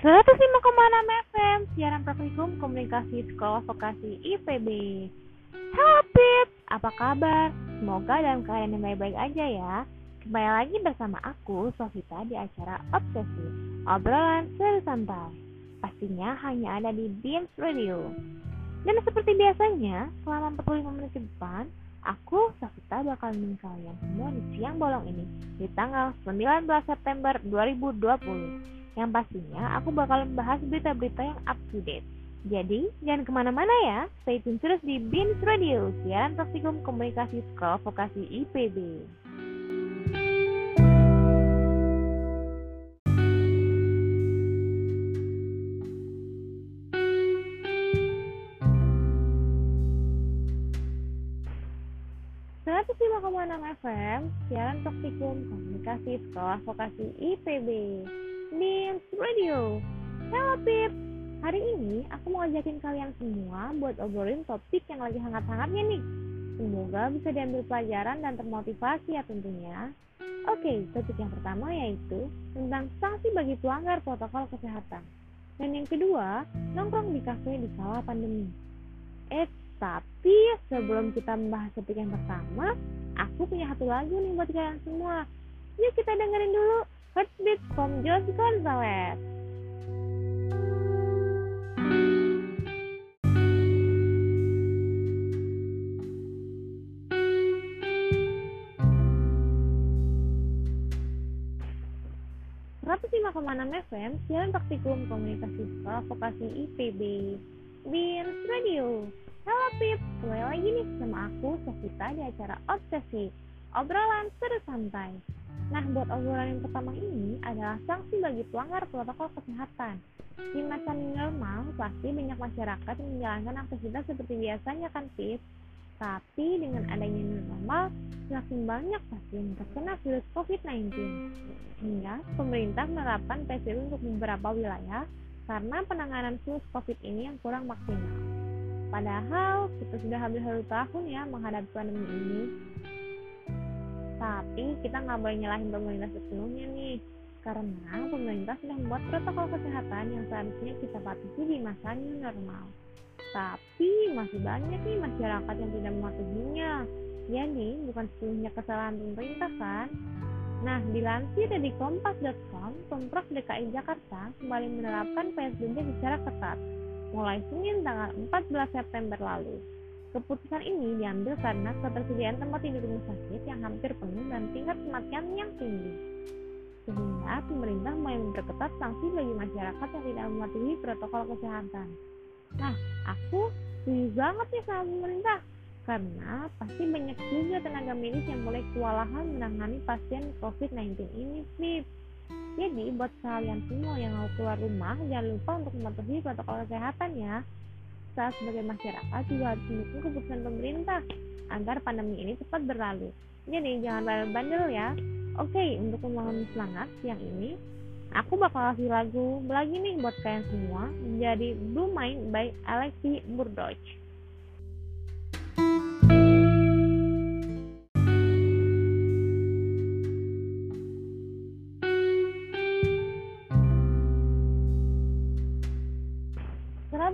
105,6 FM, siaran praktikum komunikasi sekolah vokasi IPB. Halo Pip, apa kabar? Semoga dalam keadaan yang baik-baik aja ya. Kembali lagi bersama aku, Sofita, di acara Obsesi, obrolan seru santai. Pastinya hanya ada di Beams Radio. Dan seperti biasanya, selama 45 menit ke depan, aku, Sofita, bakal menemani kalian semua di siang bolong ini, di tanggal 19 September 2020 yang pastinya aku bakal membahas berita-berita yang up to date. Jadi, jangan ke mana-mana ya. Stay tune terus di BINS Radio, siaran praktikum komunikasi sekolah vokasi IPB. FM, siaran praktikum komunikasi sekolah vokasi IPB. Beams Radio. Halo Pip, hari ini aku mau ajakin kalian semua buat obrolin topik yang lagi hangat-hangatnya nih. Semoga bisa diambil pelajaran dan termotivasi ya tentunya. Oke, topik yang pertama yaitu tentang sanksi bagi pelanggar protokol kesehatan. Dan yang kedua, nongkrong di kafe di kala pandemi. Eh, tapi sebelum kita membahas topik yang pertama, aku punya satu lagu nih buat kalian semua. Yuk kita dengerin dulu Heartbeat from Jos Gonzalez. enam FM, siaran praktikum komunikasi sekolah vokasi IPB. Beans Radio. Halo Pip, kembali lagi nih sama aku, Sofita di acara Obsesi, obrolan seru santai. Nah, buat obrolan yang pertama ini adalah sanksi bagi pelanggar protokol kesehatan. Di masa normal, pasti banyak masyarakat yang menjalankan aktivitas seperti biasanya kan, Pip? Tapi dengan adanya normal, semakin banyak pasien terkena virus COVID-19. Hingga pemerintah menerapkan PSBB untuk beberapa wilayah karena penanganan virus COVID ini yang kurang maksimal. Padahal kita sudah hampir satu tahun ya menghadapi pandemi ini, tapi kita nggak boleh nyalahin pemerintah sepenuhnya nih, karena pemerintah sudah membuat protokol kesehatan yang seharusnya kita patuhi di masa new normal. Tapi masih banyak nih masyarakat yang tidak mematuhinya. Jadi bukan sepenuhnya kesalahan pemerintah kan? Nah, dilansir dari kompas.com, Pemprov DKI Jakarta kembali menerapkan PSBB secara ketat mulai Senin tanggal 14 September lalu. Keputusan ini diambil karena ketersediaan tempat tidur rumah sakit yang hampir penuh dan tingkat kematian yang tinggi. Sehingga pemerintah mulai memperketat sanksi bagi masyarakat yang tidak mematuhi protokol kesehatan. Nah, aku setuju banget nih sama pemerintah karena pasti banyak juga tenaga medis yang mulai kewalahan menangani pasien COVID-19 ini, Pip. Jadi, buat kalian semua yang mau keluar rumah, jangan lupa untuk mematuhi protokol kesehatan ya kita sebagai masyarakat juga harus mendukung keputusan pemerintah agar pandemi ini cepat berlalu. Jadi jangan bandel-bandel ya. Oke, untuk membangun semangat siang ini, aku bakal kasih lagu lagi nih buat kalian semua menjadi Blue Mind by Alexi Burdoch.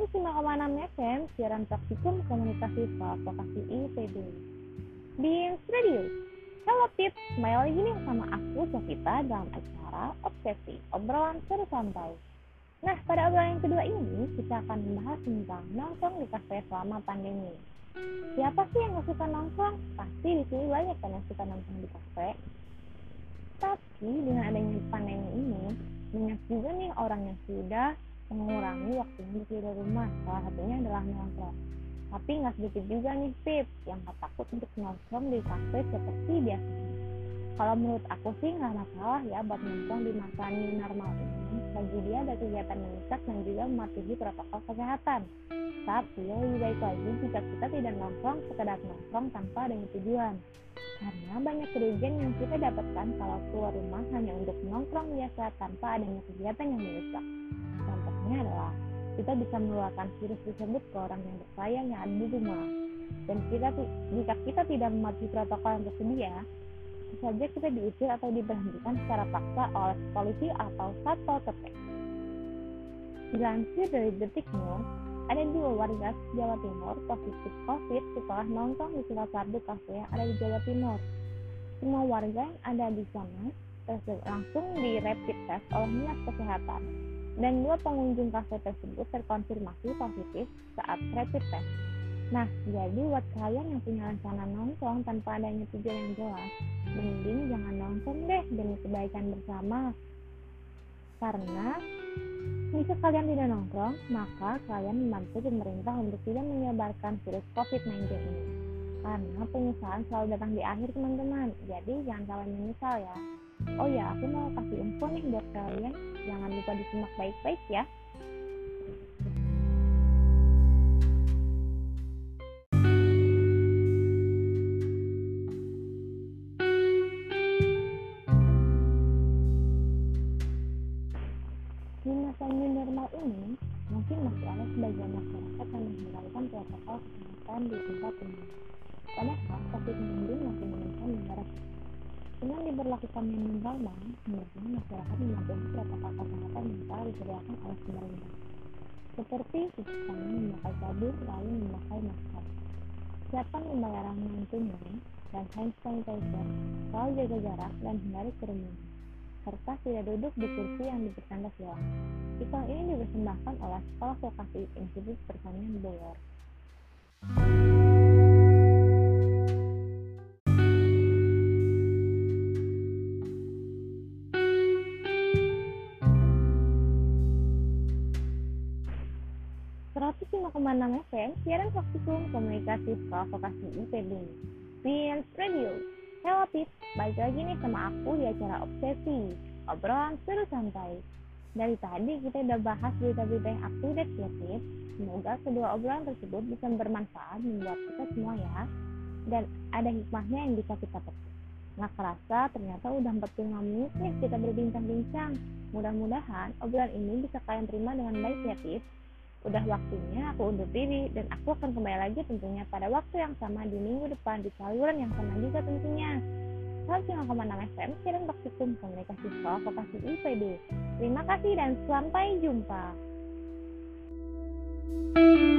105,6 FM siaran praktikum komunikasi vokasi IPB. Beans Radio. Halo Pip, kembali lagi nih sama aku Sofita dalam acara Obsesi, obrolan seru santai. Nah, pada obrolan yang kedua ini, kita akan membahas tentang nongkrong di kafe selama pandemi. Siapa sih yang gak suka nongkrong? Pasti di sini banyak kan yang suka nongkrong di kafe. Tapi dengan adanya pandemi ini, banyak juga nih orang yang sudah mengurangi waktunya di rumah. Salah satunya adalah nongkrong. Tapi nggak sedikit juga nih tips yang gak takut untuk nongkrong di kafe seperti biasanya kalau menurut aku sih nggak masalah ya buat nongkrong di masa new normal ini. Bagi dia ada kegiatan mengikat dan juga mematuhi protokol kesehatan. Tapi lebih baik lagi jika kita tidak nongkrong sekedar nongkrong tanpa adanya tujuan. Karena banyak kerugian yang kita dapatkan kalau keluar rumah hanya untuk nongkrong biasa tanpa adanya kegiatan yang mendesak Adalah kita bisa menularkan virus tersebut ke orang yang bersayang yang ada di rumah. Dan kita, jika kita tidak mematuhi protokol yang tersedia, saja kita diusir atau diberhentikan secara paksa oleh polisi atau satpol pp. Dilansir dari Detik News, ada dua warga Jawa Timur positif COVID setelah nongkrong di salah satu kafe yang ada di Jawa Timur. Semua warga yang ada di sana langsung di rapid test oleh dinas kesehatan dan dua pengunjung kafe tersebut terkonfirmasi positif saat rapid test. Nah, jadi buat kalian yang punya rencana nongkrong tanpa adanya tujuan yang jelas, mending jangan nongkrong deh demi kebaikan bersama. Karena jika kalian tidak nongkrong, maka kalian membantu pemerintah untuk tidak menyebarkan virus COVID-19 ini. Karena penyesalan selalu datang di akhir teman-teman, jadi jangan kalian menyesal ya. Oh ya, aku mau kasih info nih buat kalian, jangan lupa disimak baik-baik ya. Di normal ini, mungkin masih ada sebagian masyarakat yang menghindarkan protokol kesehatan di tempat umum. Padahal COVID-19 masih menentang negara dengan diberlakukannya new normal, hendaknya masyarakat mematuhi protokol kesehatan yang telah disediakan oleh pemerintah, seperti cuci tangan memakai sabun lalu memakai masker, siapkan pembayaran tunai dan hand sanitizer, selalu jaga jarak dan hindari kerumunan serta tidak duduk di kursi yang bertanda silang. Iklan ini dipersembahkan oleh Sekolah Vokasi Institut Pertanian Bogor. Enam FM, siaran praktikum komunikasi sekolah vokasi IPB. Science Radio. Hello Pip, balik lagi nih sama aku di acara Obsesi, obrolan seru santai. Dari tadi kita udah bahas berita-berita yang update ya Pip. Semoga kedua obrolan tersebut bisa bermanfaat membuat kita semua ya. Dan ada hikmahnya yang bisa kita petik. Nggak kerasa ternyata udah 45 menit nih kita berbincang-bincang. Mudah-mudahan obrolan ini bisa kalian terima dengan baik ya Pip. Udah waktunya aku undur diri dan aku akan kembali lagi tentunya pada waktu yang sama di minggu depan di saluran yang sama juga tentunya. 105,6 FM Siaran Praktikum Komunikasi Sekolah Vokasi IPB. Terima kasih dan sampai jumpa. thank you